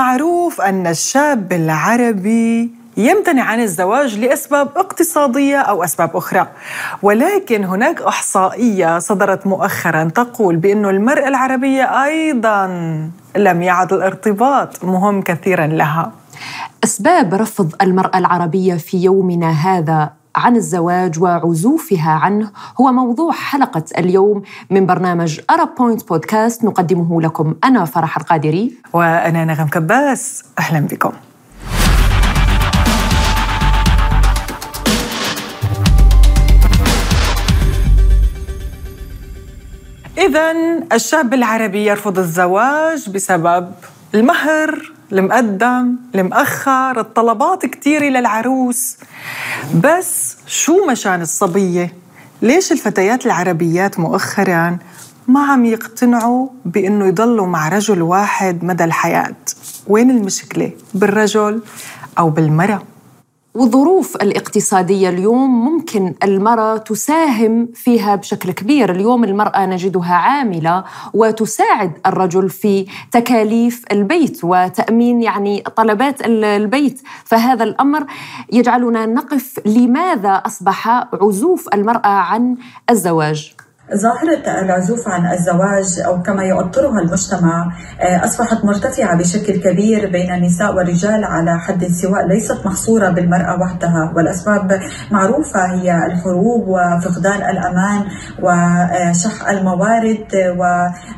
المعروف أن الشاب العربي يمتنع عن الزواج لأسباب اقتصادية أو أسباب أخرى. ولكن هناك إحصائية صدرت مؤخرا تقول بأن المرأة العربية أيضا لم يعد الارتباط مهم كثيرا لها. أسباب رفض المرأة العربية في يومنا هذا عن الزواج وعزوفها عنه هو موضوع حلقة اليوم من برنامج أرب بوينت بودكاست نقدمه لكم أنا فرح القادري. وأنا نغم كباس. أهلا بكم. إذا الشاب العربي يرفض الزواج بسبب المهر المقدم المأخر الطلبات كتيرة للعروس بس شو مشان الصبية؟ ليش الفتيات العربيات مؤخراً ما عم يقتنعوا بأنه يضلوا مع رجل واحد مدى الحياة؟ وين المشكلة؟ بالرجل أو بالمرأة؟ والظروف الاقتصادية اليوم ممكن المرأة تساهم فيها بشكل كبير، اليوم المرأة نجدها عاملة وتساعد الرجل في تكاليف البيت وتأمين يعني طلبات البيت، فهذا الأمر يجعلنا نقف لماذا أصبح عزوف المرأة عن الزواج؟ ظاهرة العزوف عن الزواج أو كما يؤطرها المجتمع آه، أصبحت مرتفعة بشكل كبير بين النساء والرجال على حد سواء ليست محصورة بالمرأة وحدها. والأسباب معروفة هي الحروب وفقدان الأمان وشح الموارد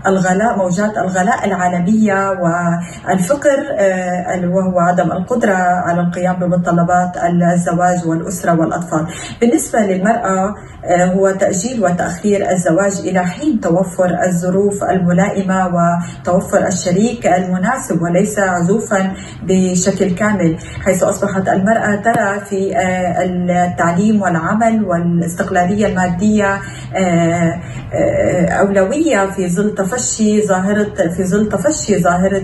والغلاء موجات الغلاء العالمية والفقر آه، وهو عدم القدرة على القيام بمتطلبات الزواج والأسرة والأطفال. بالنسبة للمرأة آه، هو تأجيل وتأخير الزواج إلى حين توفر الظروف الملائمة وتوفر الشريك المناسب وليس عزوفا بشكل كامل حيث أصبحت المرأة ترى في آه، التعليم والعمل والاستقلالية المادية آه، أولوية في ظل تفشي ظاهرة في ظل تفشي ظاهرة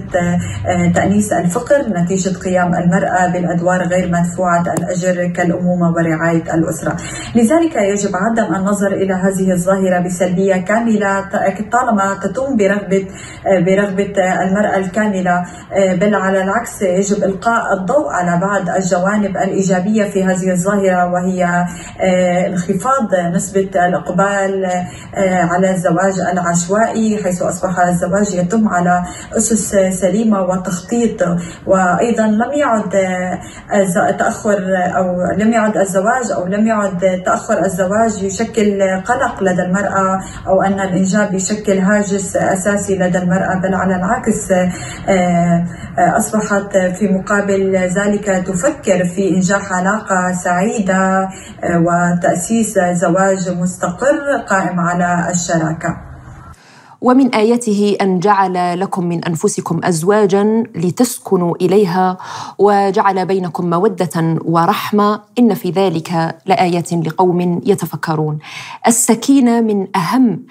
تأنيس الفقر نتيجة قيام المرأة بالأدوار غير مدفوعة الأجر كالأمومة ورعاية الأسرة. لذلك يجب عدم النظر إلى هذه الظاهرة بسلبية كاملة. طالما تتم برغبة برغبة المرأة الكاملة بل على العكس يجب إلقاء الضوء على بعض الجوانب الإيجابية في هذه الظاهرة وهي انخفاض نسبة الإقبال على الزواج العشوائي حيث أصبح الزواج يتم على أسس سليمة وتخطيط. وأيضا لم يعد تأخر أو لم يعد الزواج أو لم يعد تأخر الزواج يشكل قلق لدى المرأة أو أن الإنجاب يشكل هاجس أساسي لدى المرأة بل على العكس آه، أصبحت في مقابل ذلك تفكر في إنجاح علاقة سعيدة آه، وتأسيس زواج مستقر قائم على الشراكة. ومن آياته أن جعل لكم من أنفسكم أزواجا لتسكنوا إليها وجعل بينكم مودة ورحمة إن في ذلك لآيات لقوم يتفكرون. السكينة من أهم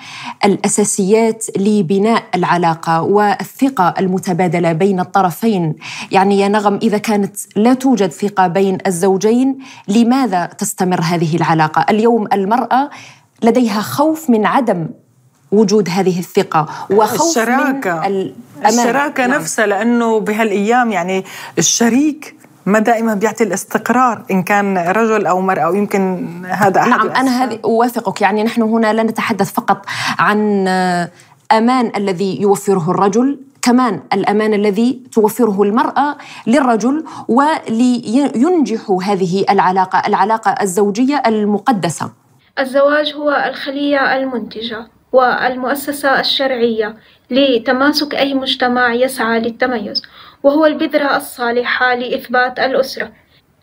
الأساسيات لبناء العلاقة والثقة المتبادلة بين الطرفين، يعني يا نغم إذا كانت لا توجد ثقة بين الزوجين لماذا تستمر هذه العلاقة؟ اليوم المرأة لديها خوف من عدم وجود هذه الثقة وخوف الشراكة. من الأمان. الشراكة نعم. نفسها لأنه بهالأيام يعني الشريك ما دائما بيعطي الاستقرار إن كان رجل أو مرأة ويمكن هذا أحد نعم أنا هذه أوافقك. يعني نحن هنا لا نتحدث فقط عن أمان الذي يوفره الرجل كمان الأمان الذي توفره المرأة للرجل ولينجح هذه العلاقة العلاقة الزوجية المقدسة. الزواج هو الخلية المنتجة. والمؤسسة الشرعية لتماسك أي مجتمع يسعى للتميز وهو البذرة الصالحة لإثبات الأسرة.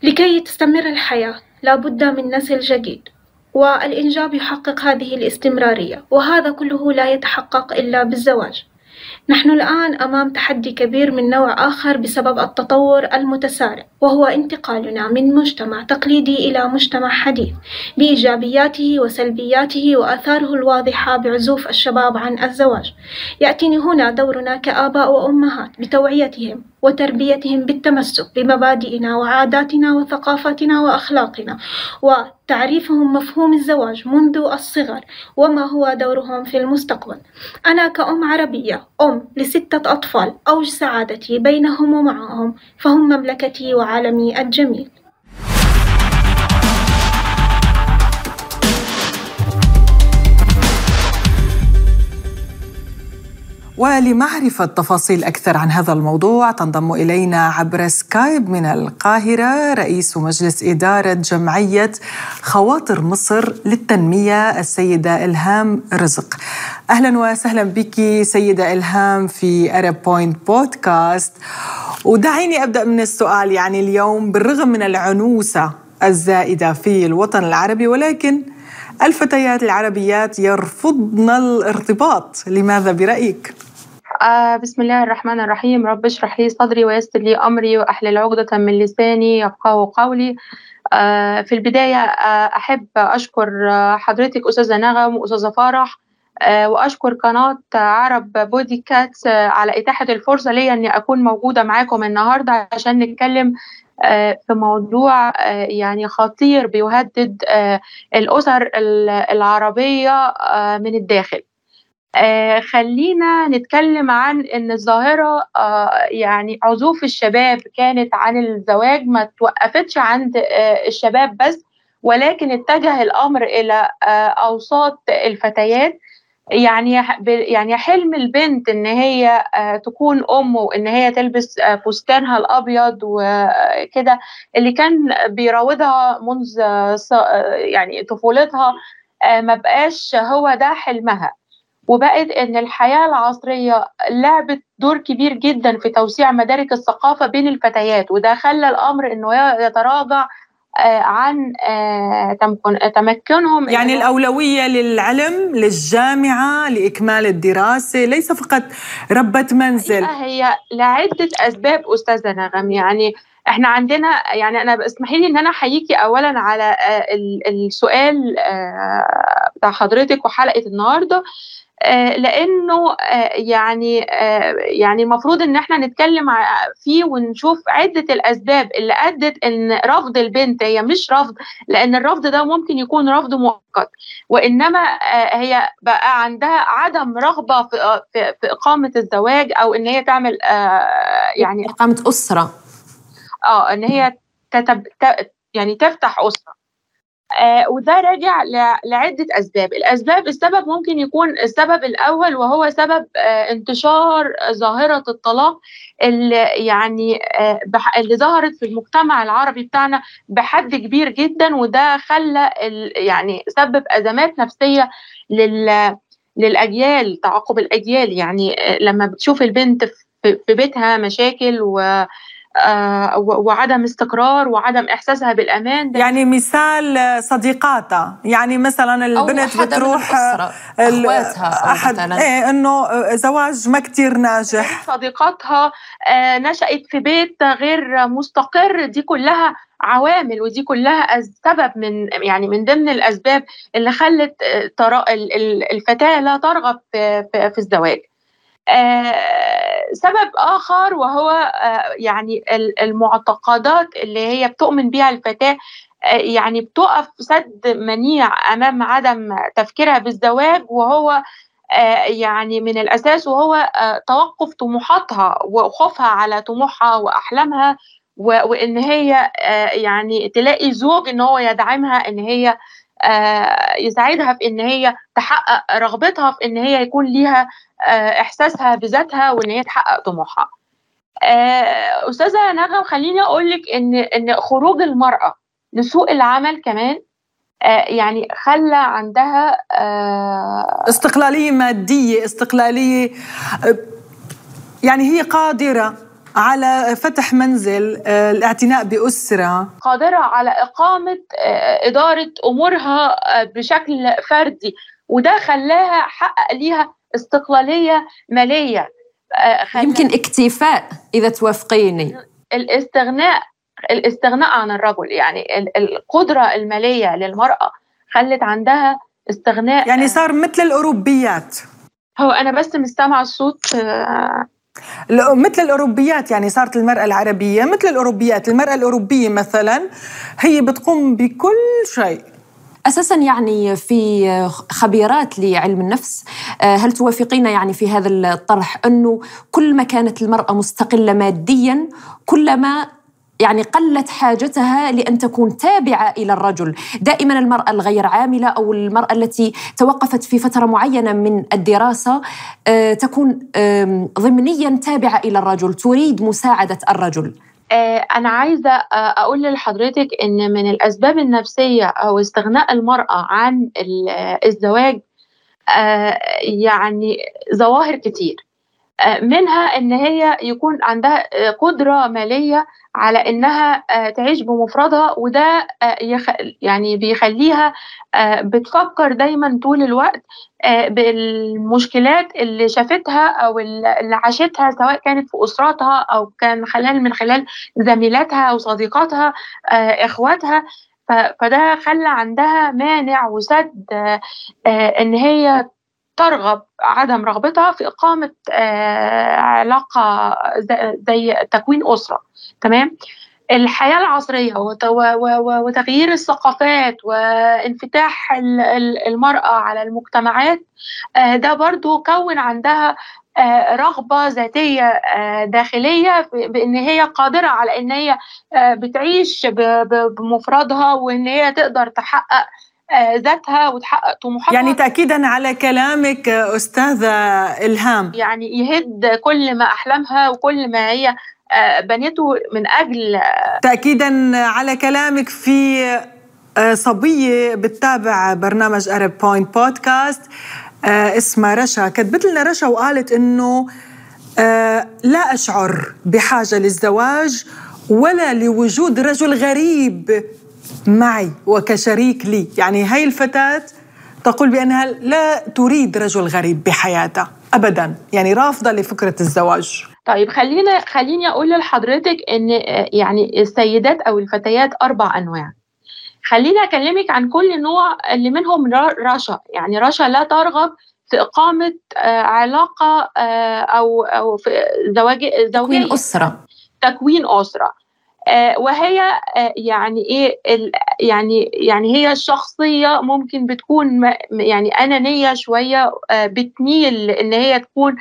لكي تستمر الحياة لابد من نسل جديد والإنجاب يحقق هذه الاستمرارية وهذا كله لا يتحقق إلا بالزواج. نحن الآن أمام تحدي كبير من نوع آخر بسبب التطور المتسارع وهو انتقالنا من مجتمع تقليدي إلى مجتمع حديث بإيجابياته وسلبياته وآثاره الواضحة بعزوف الشباب عن الزواج. يأتيني هنا دورنا كآباء وأمهات بتوعيتهم وتربيتهم بالتمسك بمبادئنا وعاداتنا وثقافتنا وأخلاقنا. وتعريفهم مفهوم الزواج منذ الصغر وما هو دورهم في المستقبل. أنا كأم عربية أم لستة أطفال أوج سعادتي بينهم ومعهم فهم مملكتي وعالمي الجميل. ولمعرفة تفاصيل أكثر عن هذا الموضوع تنضم إلينا عبر سكايب من القاهرة رئيس مجلس إدارة جمعية خواطر مصر للتنمية السيدة إلهام رزق أهلا وسهلا بك سيدة إلهام في Arab Point Podcast ودعيني أبدأ من السؤال يعني اليوم بالرغم من العنوسة الزائدة في الوطن العربي ولكن الفتيات العربيات يرفضن الارتباط لماذا برأيك؟ آه بسم الله الرحمن الرحيم. رب اشرح لي صدري ويسر لي أمري وأحلل عقدة من لساني يفقه قولي. آه في البداية آه أحب أشكر آه، حضرتك أستاذة نغم وأستاذة فرح آه، وأشكر قناة عرب بوديكاست آه، على إتاحة الفرصة لي أني أكون موجودة معاكم النهاردة عشان نتكلم في موضوع يعني خطير بيهدد الأسر العربية من الداخل. آه خلينا نتكلم عن إن الظاهرة آه يعني عزوف الشباب كانت عن الزواج ما توقفتش عند آه الشباب بس ولكن اتجه الأمر إلى آه أوساط الفتيات. يعني يعني حلم البنت إن هي آه تكون أم وإن هي تلبس آه فستانها الأبيض وكده اللي كان بيراودها منذ يعني طفولتها ما بقاش هو ده حلمها. وبقت إن الحياة العصرية لعبت دور كبير جدا في توسيع مدارك الثقافة بين الفتيات وده خلى الأمر إنه يتراجع آه، عن آه، تمكنهم يعني الأولوية للعلم للجامعة لإكمال الدراسة ليس فقط ربة منزل. هي لعدة أسباب أستاذة نغم. يعني إحنا عندنا يعني أنا اسمحي لي إن أنا أحييكي اولا على آه، السؤال بتاع حضرتك وحلقة النهارده. لأنه آه، يعني آه، يعني المفروض إن إحنا نتكلم فيه ونشوف عدة الأسباب اللي أدت إن رفض البنت هي مش رفض لأن الرفض ده ممكن يكون رفض مؤقت. وإنما هي بقى عندها عدم رغبة في في إقامة الزواج أو إن هي تعمل يعني إقامة أسرة. آه إن هي تتب يعني تفتح أسرة. آه وده راجع لعدة أسباب. الأسباب السبب ممكن يكون السبب الأول وهو سبب آه انتشار ظاهرة الطلاق اللي يعني آه اللي ظهرت في المجتمع العربي بتاعنا بحد كبير جدا وده خلى يعني سبب أزمات نفسية لل للأجيال تعاقب الأجيال. يعني لما بتشوف البنت في بيتها مشاكل و وعدم استقرار وعدم إحساسها بالأمان ده. يعني مثال صديقاتها. يعني مثلا البنت بتروح أخواتها أحد إيه إنه زواج ما كتير ناجح. صديقاتها آه، نشأت في بيت غير مستقر. دي كلها عوامل ودي كلها سبب من يعني من ضمن الأسباب اللي خلت آه، الفتاة لا ترغب في الزواج. آه، سبب آخر وهو آه، يعني المعتقدات اللي هي بتؤمن بها الفتاة آه، يعني بتقف سد منيع أمام عدم تفكيرها بالزواج وهو يعني من الأساس وهو توقف طموحاتها وخوفها على طموحها وأحلامها وإن هي يعني تلاقي زوج إن هو يدعمها إن هي يساعدها في إن هي تحقق رغبتها في إن هي يكون ليها آه، إحساسها بذاتها وإن هي تحقق طموحها. آه، أستاذة نغم خليني أقول لك إن إن خروج المرأة لسوق العمل كمان آه، يعني خلى عندها استقلالية مادية استقلالية يعني هي قادرة على فتح منزل الاعتناء بأسرة. قادرة على إقامة إدارة أمورها بشكل فردي وده خلاها حقق ليها استقلالية مالية. آه، يمكن اكتفاء إذا توافقيني. الاستغناء الاستغناء عن الرجل يعني القدرة المالية للمرأة خلت عندها استغناء. يعني صار مثل الأوروبيات. هو أنا بس مستمع الصوت آه، مثل الأوروبيات يعني صارت المرأة العربية مثل الأوروبيات. المرأة الأوروبية مثلا هي بتقوم بكل شيء. أساسا يعني في خبيرات لعلم النفس آه، هل توافقين يعني في هذا الطرح أنه كل ما كانت المرأة مستقلة ماديا كلما يعني قلت حاجتها لأن تكون تابعة إلى الرجل، دائما المرأة الغير عاملة أو المرأة التي توقفت في فترة معينة من الدراسة آه، تكون ضمنيا تابعة إلى الرجل، تريد مساعدة الرجل. آه، أنا عايزة آه، أقول لحضرتك إن من الأسباب النفسية أو استغناء المرأة عن الزواج يعني ظواهر كتير منها إن هي يكون عندها قدرة مالية على إنها آه، تعيش بمفردها وده آه، يعني بيخليها آه، بتفكر دايما طول الوقت بالمشكلات اللي شافتها أو اللي عاشتها سواء كانت في أسرتها أو كان خلال من خلال زميلاتها أو صديقاتها إخواتها. فده خلى عندها مانع وسد إن هي ترغب عدم رغبتها في إقامة علاقة زي تكوين أسرة تمام؟ الحياة العصرية وتغيير الثقافات وانفتاح المرأة على المجتمعات آه، ده برضو كون عندها آه، رغبة ذاتية آه، داخلية بأن هي قادرة على أن هي بتعيش بمفردها وأن هي تقدر تحقق ذاتها وتحقق طموحاتها. يعني تأكيدا على كلامك أستاذة إلهام. يعني يهد كل ما أحلامها وكل ما هي آه، بنيته من أجل تاكيدا على كلامك في آه، صبية بتتابع برنامج Arab Point Podcast اسمها رشا. كتبت لنا رشا وقالت إنه آه، لا أشعر بحاجة للزواج ولا لوجود رجل غريب. معي وكشريك لي. يعني هاي الفتاة تقول بأنها لا تريد رجل غريب بحياتها. ابدا. يعني رافضة لفكرة الزواج. طيب خلينا خليني أقول لحضرتك إن يعني السيدات أو الفتيات أربع أنواع. خليني أكلمك عن كل نوع اللي منهم رشا. يعني رشا لا ترغب في إقامة آه، علاقة آه، أو أو في زواج زوجية. تكوين أسرة. تكوين أسرة. وهي يعني إيه يعني يعني هي الشخصيه ممكن بتكون يعني أنانية شوية بتميل إن هي تكون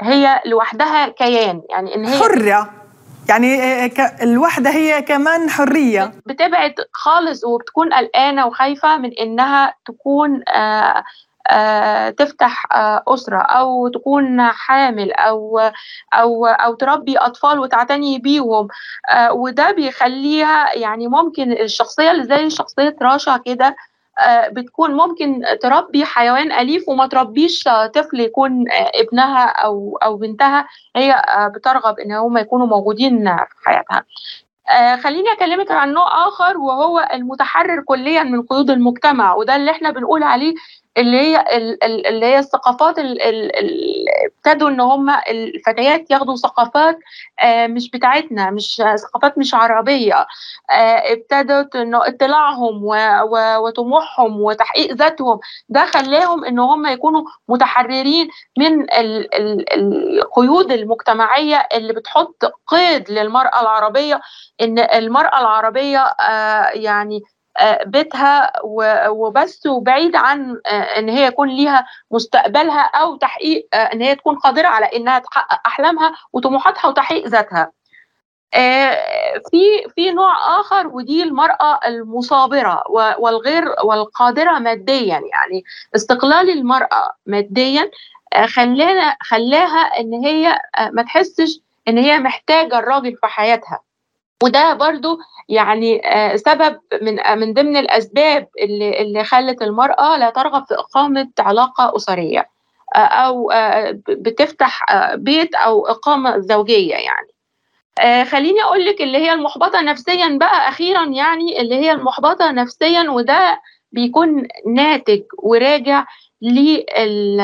هي لوحدها كيان يعني إن هي حره يعني آه، الوحدة هي كمان حرية. بتبعد خالص وبتكون قلقانة وخايفة من إنها تكون تفتح آآ أسرة أو تكون حامل أو أو أو تربي أطفال وتعتني بيهم وده بيخليها يعني ممكن الشخصية اللي زي شخصية راشا كده آه، بتكون ممكن تربي حيوان أليف وما تربيش طفل يكون آه، ابنها أو أو بنتها هي آه، بترغب إن هم يكونوا موجودين في حياتها. خليني أكلمك عن نوع آخر وهو المتحرر كليا من قيود المجتمع وده اللي إحنا بنقول عليه اللي هي اللي هي الثقافات ابتدوا إن هم الفتيات ياخدوا ثقافات آه، مش بتاعتنا مش ثقافات مش عربية. آه، ابتدت إنه اطلاعهم وطموحهم وتحقيق ذاتهم ده خلاهم إن هم يكونوا متحررين من القيود المجتمعية اللي بتحط قيد للمرأة العربية إن المرأة العربية آه، يعني بيتها وبس وبعيد عن آه، إن هي يكون ليها مستقبلها أو تحقيق آه، إن هي تكون قادرة على إنها تحقق أحلامها وطموحاتها وتحقيق ذاتها. في في نوع آخر ودي المرأة المصابرة والغير والقادرة ماديا يعني استقلال المرأة ماديا خلانا خلاها إن هي ما تحسش إن هي محتاجة الراجل في حياتها وده برضو يعني آه، سبب من آه، من ضمن الأسباب اللي اللي خلت المرأة لا ترغب في إقامة علاقة أسرية آه، أو بتفتح بيت أو إقامة زوجية يعني. خليني أقول لك اللي هي المحبطة نفسيا بقى أخيرا يعني اللي هي المحبطة نفسيا وده بيكون ناتج وراجع لل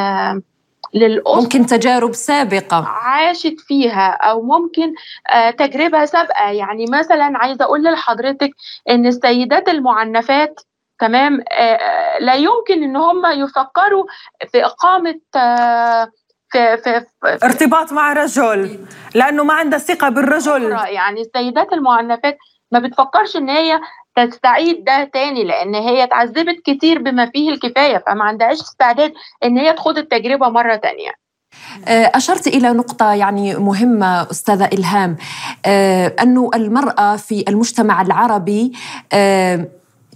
للأسرة ممكن تجارب سابقة. عاشت فيها أو ممكن آه، تجربة سابقة. يعني مثلا عايزة أقول لحضرتك إن السيدات المعنفات تمام آه، لا يمكن إن هم يفكروا في إقامة في, في, في ارتباط مع رجل لأنه ما عندها ثقة بالرجل. يعني السيدات المعنفات ما بتفكرش إن هي تستعيد ده تاني لأن هي اتعذبت كتير بما فيه الكفاية فما عندهاش استعداد إن هي تخوض التجربة مرة تانية. آه، أشرت إلى نقطة يعني مهمة أستاذة إلهام آه، أن المرأة في المجتمع العربي آه،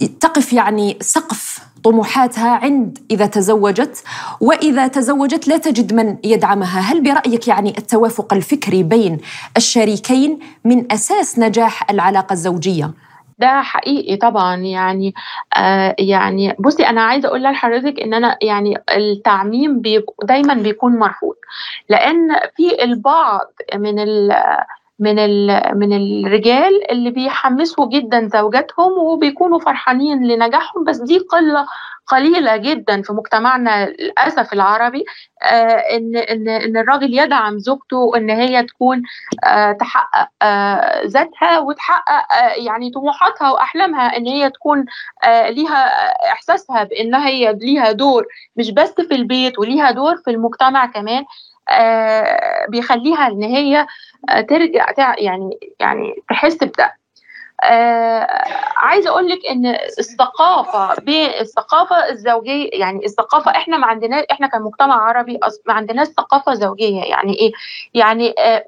تقف يعني سقف طموحاتها عند إذا تزوجت وإذا تزوجت لا تجد من يدعمها هل برأيك يعني التوافق الفكري بين الشريكين من أساس نجاح العلاقة الزوجية؟ ده حقيقي طبعا يعني آه يعني بصي أنا عايزة أقول لحضرتك إن أنا يعني التعميم بيك دايما بيكون مرفوض لأن في البعض من من من الرجال اللي بيحمسوا جدا زوجاتهم وبيكونوا فرحانين لنجاحهم. بس دي قلة قليلة جدا في مجتمعنا للأسف العربي آه إن إن إن الراجل يدعم زوجته إن هي تكون آه تحقق آه ذاتها وتحقق يعني طموحاتها وأحلامها إن هي تكون ليها إحساسها بإنها هي ليها دور مش بس في البيت وليها دور في المجتمع كمان. بيخليها إن هي آه ترجع يعني يعني تحس بده. آه عايزة أقول لك إن الثقافة الثقافة الزوجية يعني الثقافة إحنا ما عندناش إحنا كمجتمع عربي ما عندناش ثقافة زوجية يعني إيه؟ يعني آه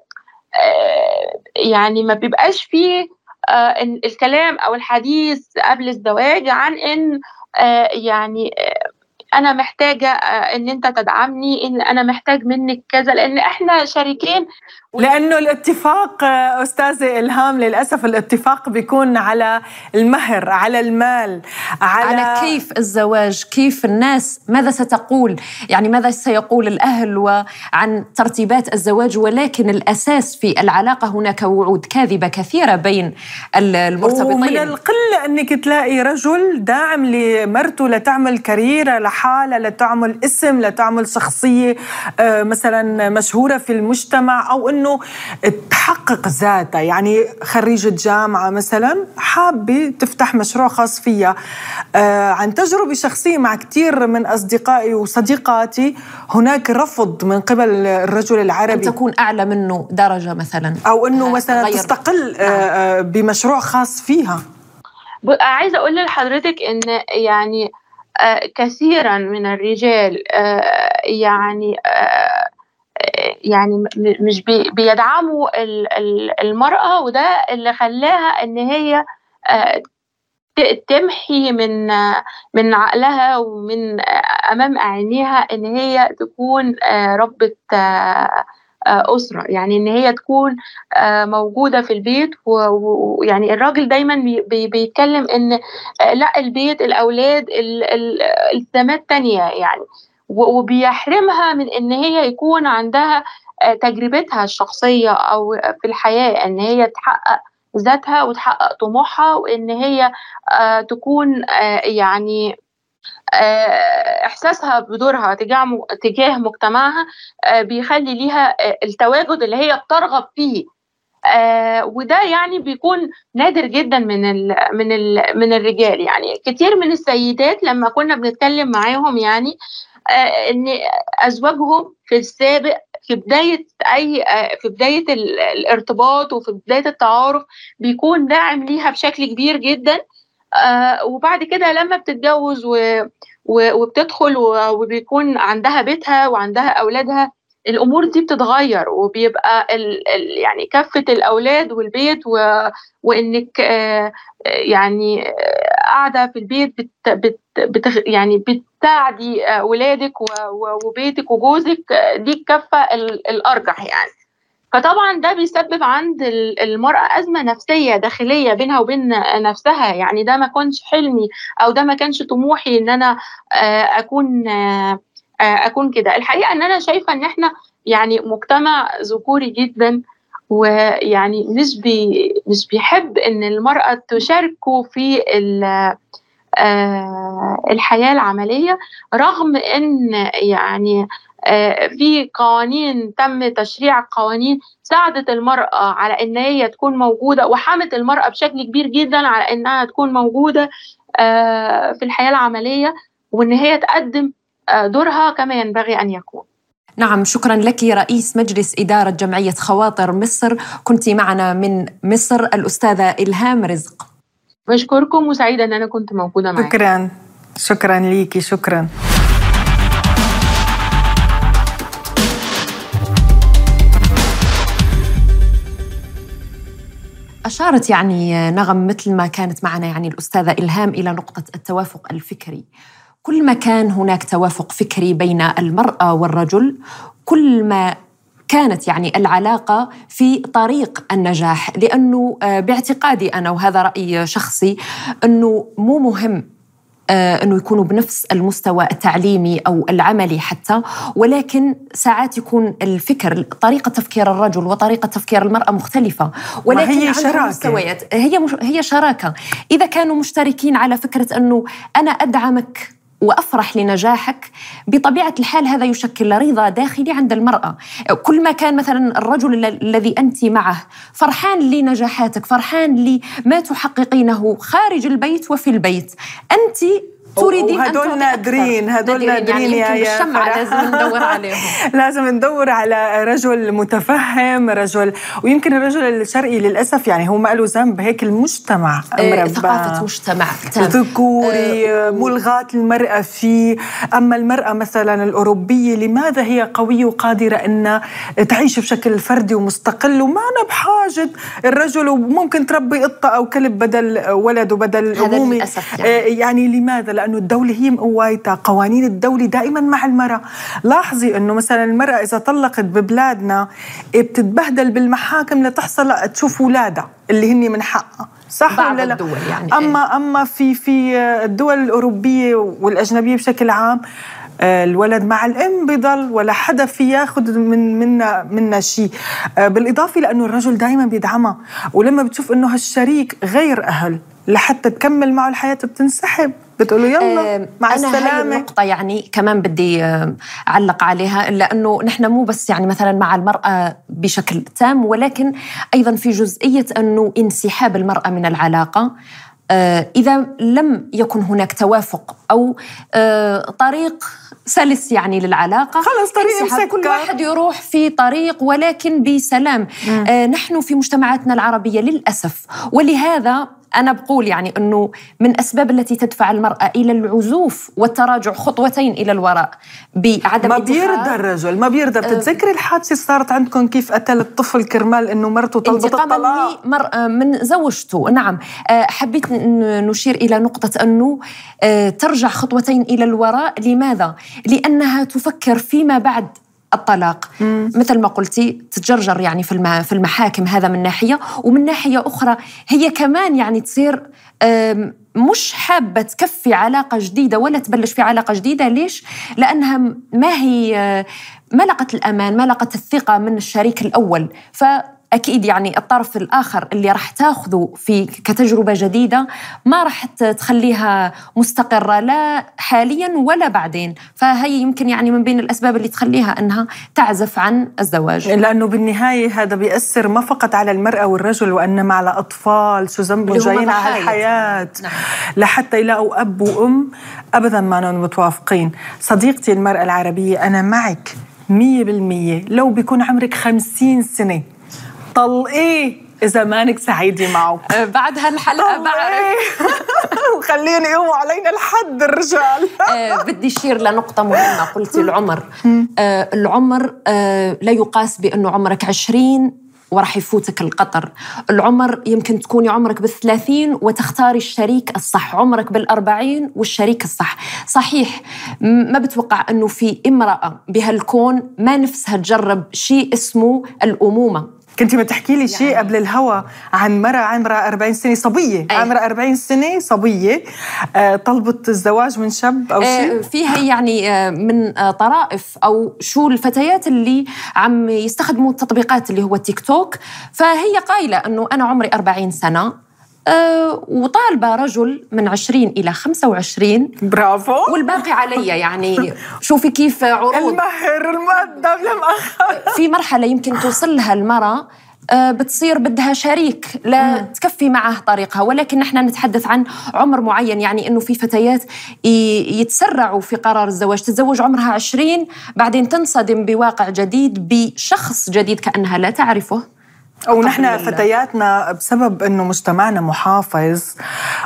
آه يعني ما بيبقاش فيه آه الكلام أو الحديث قبل الزواج عن إن آه يعني آه أنا محتاجة إن أنت تدعمني إن أنا محتاج منك كذا لأن إحنا شريكين لأنه الاتفاق أستاذة إلهام للأسف الاتفاق بيكون على المهر على المال على, على كيف الزواج كيف الناس ماذا ستقول؟ يعني ماذا سيقول الأهل وعن ترتيبات الزواج؟ ولكن الأساس في العلاقة هناك وعود كاذبة كثيرة بين المرتبطين. ومن القلة أنك تلاقي رجل داعم لمرته لتعمل كاريرة لحالها لتعمل اسم لتعمل شخصية مثلا مشهورة في المجتمع أو إنه تحقق ذاتها يعني خريجة جامعة مثلا حابة تفتح مشروع خاص فيها. آه عن تجربة شخصية مع كثير من أصدقائي وصديقاتي هناك رفض من قبل الرجل العربي. أن تكون أعلى منه درجة مثلا. أو أنه مثلا غير. تستقل آه آه بمشروع خاص فيها. عايزة أقول لحضرتك أن يعني آه كثيرا من الرجال آه يعني آه يعني مش بيدعموا المرأة وده اللي خلاها إن هي تمحي من من عقلها ومن أمام عينيها إن هي تكون ربة أسرة. يعني إن هي تكون موجودة في البيت ويعني الراجل دايما بيتكلم إن لأ البيت الأولاد التزامات تانية يعني. وبيحرمها من إن هي يكون عندها تجربتها الشخصية أو في الحياة إن هي تحقق ذاتها وتحقق طموحها وإن هي تكون يعني إحساسها بدورها تجاه مجتمعها بيخلي ليها التواجد اللي هي بترغب فيه. آه وده يعني بيكون نادر جدا من ال من ال من الرجال يعني. كتير من السيدات لما كنا بنتكلم معاهم يعني آه إن أزواجهم في السابق في بداية أي آه في بداية الارتباط وفي بداية التعارف بيكون داعم ليها بشكل كبير جدا. آه وبعد كده لما بتتجوز وبتدخل وبيكون عندها بيتها وعندها أولادها الأمور دي بتتغير وبيبقى يعني كفه الأولاد والبيت و وإنك آه يعني قاعدة في البيت بت بت بت يعني بتساعدي اولادك وبيتك وجوزك دي الكفة الأرجح يعني. فطبعا ده بيسبب عند المرأة أزمة نفسية داخلية بينها وبين نفسها. يعني ده ما كانش حلمي أو ده ما كانش طموحي إن أنا أكون أكون كده. الحقيقة إن أنا شايفة إن إحنا يعني مجتمع ذكوري جدا ويعني مش بي مش بيحب إن المرأة تشاركه في الحياة العملية رغم إن يعني في قوانين تم تشريع قوانين ساعدت المرأة على إن هي تكون موجودة وحمت المرأة بشكل كبير جدا على إنها تكون موجودة في الحياة العملية وإن هي تقدم دورها كما ينبغي أن يكون. نعم شكرا لك رئيس مجلس إدارة جمعية خواطر مصر كنت معنا من مصر الأستاذة إلهام رزق بشكركم وسعيدة أن أنا كنت موجودة معك شكرا. شكرا ليكي. شكرا. أشارت يعني نغم مثل ما كانت معنا يعني الأستاذة إلهام إلى نقطة التوافق الفكري. كل ما كان هناك توافق فكري بين المرأة والرجل كل ما كانت يعني العلاقة في طريق النجاح لأنه آه، باعتقادي أنا وهذا رأي شخصي أنه مو مهم آه، أنه يكونوا بنفس المستوى التعليمي أو العملي حتى ولكن ساعات يكون الفكر طريقة تفكير الرجل وطريقة تفكير المرأة مختلفة. ولكن هي شراكة. مستويات. هي مش هي شراكة. إذا كانوا مشتركين على فكرة أنه أنا أدعمك وأفرح لنجاحك بطبيعة الحال هذا يشكل رضا داخلي عند المرأة. كل ما كان مثلا الرجل الذي أنت معه فرحان لنجاحاتك فرحان لما تحققينه خارج البيت وفي البيت أنت تريدين هدول نادرين هدول نادرين يعني يا الشمعة لازم ندور عليهم. لازم ندور على رجل متفهم رجل ويمكن الرجل الشرقي للأسف يعني هو ما له ذنب هيك المجتمع مربى. ثقافة مجتمع ذكوري آه ملغاة المرأة فيه. أما المرأة مثلا الأوروبية لماذا هي قوية وقادرة أن تعيش بشكل فردي ومستقل؟ وما أنا بحاجة الرجل وممكن تربي قطة أو كلب بدل ولد وبدل أمومي. يعني. آه يعني لماذا؟ لأنه الدولة هي مقوايتها قوانين الدولة دائما مع المرأة لاحظي أنه مثلا المرأة إذا طلقت ببلادنا بتتبهدل بالمحاكم لتحصل تشوف أولادها اللي هن من حقها صح بعض ولا لا؟ الدول يعني أما إيه؟ أما في في الدول الأوروبية والأجنبية بشكل عام الولد مع الأم بضل ولا حدا في ياخذ من منا منا شيء بالإضافة لأنه الرجل دائما بيدعمها ولما بتشوف إنه هالشريك غير أهل لحتى تكمل معه الحياة بتنسحب بتقول له يلا مع أنا السلامة. هاي النقطه يعني كمان بدي أعلق عليها لأنه نحن مو بس يعني مثلا مع المرأة بشكل تام ولكن أيضا في جزئية أنه انسحاب المرأة من العلاقة. آه، إذا لم يكن هناك توافق أو آه، طريق سلس يعني للعلاقة خلص طريق كل واحد يروح في طريق ولكن بسلام. آه نحن في مجتمعاتنا العربية للأسف ولهذا أنا بقول يعني أنه من الأسباب التي تدفع المرأة إلى العزوف والتراجع خطوتين إلى الوراء بعدم ما بيرضى الرجل ما بيرضى بتتذكري الحادثة صارت عندكم كيف قتل الطفل كرمال أنه مرته طلبت الطلاق؟ مرأة من زوجته. نعم. آه، حبيت نشير إلى نقطة أنه آه، ترجع خطوتين إلى الوراء. لماذا؟ لأنها تفكر فيما بعد الطلاق. مم. مثل ما قلتي تتجرجر يعني في في المحاكم هذا من ناحية ومن ناحية أخرى هي كمان يعني تصير مش حابة تكفي علاقة جديدة ولا تبلش في علاقة جديدة. ليش؟ لأنها ما هي ما لقت الأمان ما لقت الثقة من الشريك الأول. ف أكيد يعني الطرف الآخر اللي راح تاخذه في كتجربة جديدة ما راح تخليها مستقرة لا حاليا ولا بعدين. فهي يمكن يعني من بين الأسباب اللي تخليها أنها تعزف عن الزواج. لأنه بالنهاية هذا بيأثر ما فقط على المرأة والرجل وإنما على أطفال شو ذنبهم جايين على الحياة. نعم. لحتى يلاقوا أب وأم ابدا ما متوافقين. صديقتي المرأة العربية أنا معك مية بالمية. لو بيكون عمرك خمسين سنة طلقيه إذا مانك سعيدة معه. أه، بعد هالحلقة بعرف. وخليني يقوموا علينا الحد الرجال أه بدي أشير لنقطة مهمة قلتي العمر. أه العمر لا يقاس بأنه عمرك عشرين وراح يفوتك القطر. العمر يمكن تكوني عمرك بالثلاثين وتختاري الشريك الصح. عمرك بالأربعين والشريك الصح. صحيح ما بتوقع أنه في امرأة بهالكون ما نفسها تجرب شيء اسمه الأمومة. كنت ما تحكي لي شيء يعني. قبل الهوا عن مرة عمرها 40 سنة صبية؟ أي. عمرها 40 سنة صبية. آه طلبت الزواج من شاب أو شيء؟ آه فيها يعني آه من آه طرائف أو شو الفتيات اللي عم يستخدموا التطبيقات اللي هو تيك توك. فهي قايلة أنه أنا عمري 40 سنة. أه وطالبة رجل من 20 إلى 25 برافو. والباقي علي يعني شوفي كيف عروض. المهر المقدم لم في مرحلة يمكن توصل لها المرأة آه، بتصير بدها شريك لا تكفي معه طريقها ولكن نحن نتحدث عن عمر معين يعني إنه في فتيات يتسرعوا في قرار الزواج. تتزوج عمرها 20 بعدين تنصدم بواقع جديد بشخص جديد كأنها لا تعرفه. أو نحن فتياتنا بسبب إنه مجتمعنا محافظ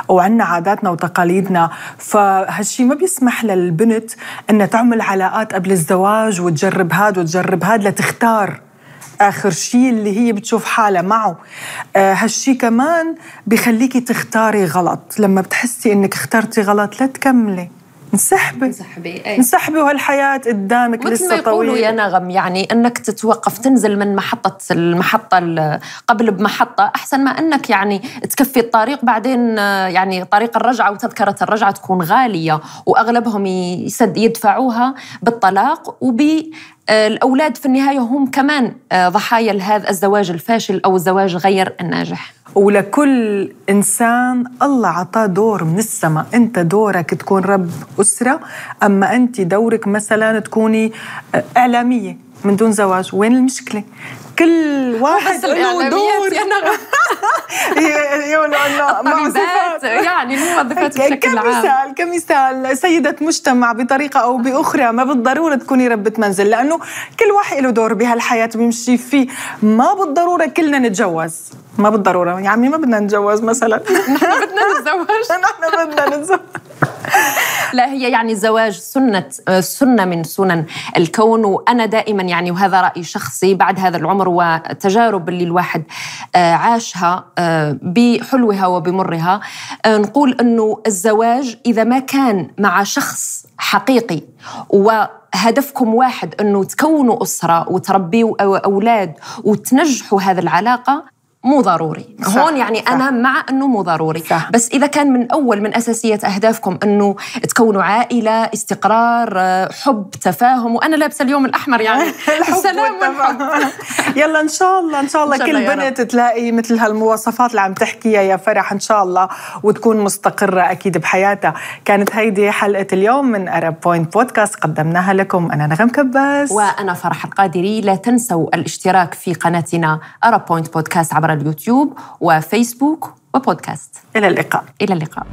وعندنا عاداتنا وتقاليدنا فهالشي ما بيسمح للبنت إنها تعمل علاقات قبل الزواج وتجرب هاد وتجرب هاد لتختار آخر شيء اللي هي بتشوف حالها معه. آه هالشي كمان بخليكي تختاري غلط. لما بتحسي إنك اخترتي غلط لا تكملي. انسحبي. انسحبي. انسحبي وهالحياة قدامك مثل ما لسه يقولوا طويل يا نغم يعني إنك تتوقف تنزل من محطة المحطة ال- قبل بمحطة أحسن ما إنك يعني تكفي الطريق بعدين يعني طريق الرجعة وتذكرة الرجعة تكون غالية وأغلبهم يسد يدفعوها بالطلاق وب آه، الأولاد في النهاية هم كمان آه، ضحايا لهذا الزواج الفاشل أو الزواج غير الناجح. ولكل إنسان الله عطاه دور من السماء. أنت دورك تكون رب أسرة أما أنت دورك مثلا تكوني إعلامية. من دون زواج وين المشكلة؟ كل واحد له دور. يقولوا انه يعني الموظفات بشكل عام. كمثال كمثال سيدة مجتمع بطريقة أو بأخرى ما بالضرورة تكوني ربة منزل لأنه كل واحد له دور بهالحياة بيمشي فيه. ما بالضرورة كلنا نتجوز. ما بالضرورة. يا عمي ما بدنا نتجوز مثلا. نحن بدنا نتزوج. نحن بدنا نتجوز لا هي يعني الزواج سنة سنة من سنن الكون وأنا دائما يعني وهذا رأي شخصي بعد هذا العمر والتجارب اللي الواحد آه، عاشها آه، بحلوها وبمرها آه، نقول أنه الزواج إذا ما كان مع شخص حقيقي وهدفكم واحد أنه تكونوا أسرة وتربيوا أولاد وتنجحوا هذه العلاقة مو ضروري. صح، هون يعني صح. أنا مع أنه مو ضروري. صح. بس إذا كان من أول من أساسية أهدافكم أنه تكونوا عائلة استقرار حب تفاهم وأنا لابسة اليوم الأحمر يعني. السلام والحب. يلا إن شاء الله إن شاء الله إن شاء كل بنت تلاقي مثل هالمواصفات اللي عم تحكيها يا فرح إن شاء الله وتكون مستقرة أكيد بحياتها. كانت هيدي حلقة اليوم من Arab Point Podcast قدمناها لكم. أنا نغم كباس. وأنا فرح القادري. لا تنسوا الاشتراك في قناتنا Arab Point Podcast عبر اليوتيوب وفيسبوك وبودكاست. إلى اللقاء. إلى اللقاء.